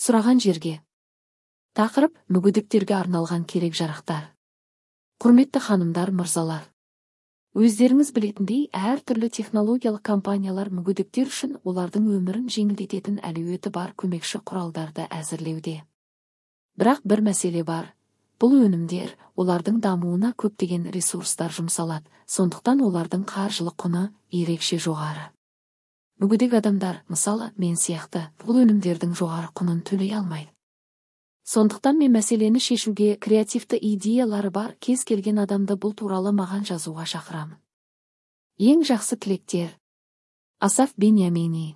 сұраған жерге. Тақырып мүгедектерге арналған керек жарақтар. Құрметті ханымдар мырзалар. Өздеріңіз білетіндей әртүрлі технологиялық компаниялар мүгедектер үшін олардың өмірін жеңілдететін әлеуеті бар көмекші құралдарды әзірлеуде. Бірақ бір мәселе бар. Бұл өнімдер олардың дамуына көптеген ресурстар жұмсалады. Сондықтан олардың қаржылық құны ерекше жоғары. Мүгедек адамдар мысалы мен сияқты бұл өнімдердің жоғары құнын төлей алмайды сондықтан мен мәселені шешуге креативті идеялары бар кез келген адамды бұл туралы маған жазуға шақырамын. Ең жақсы тілектер. Асаф беньямини.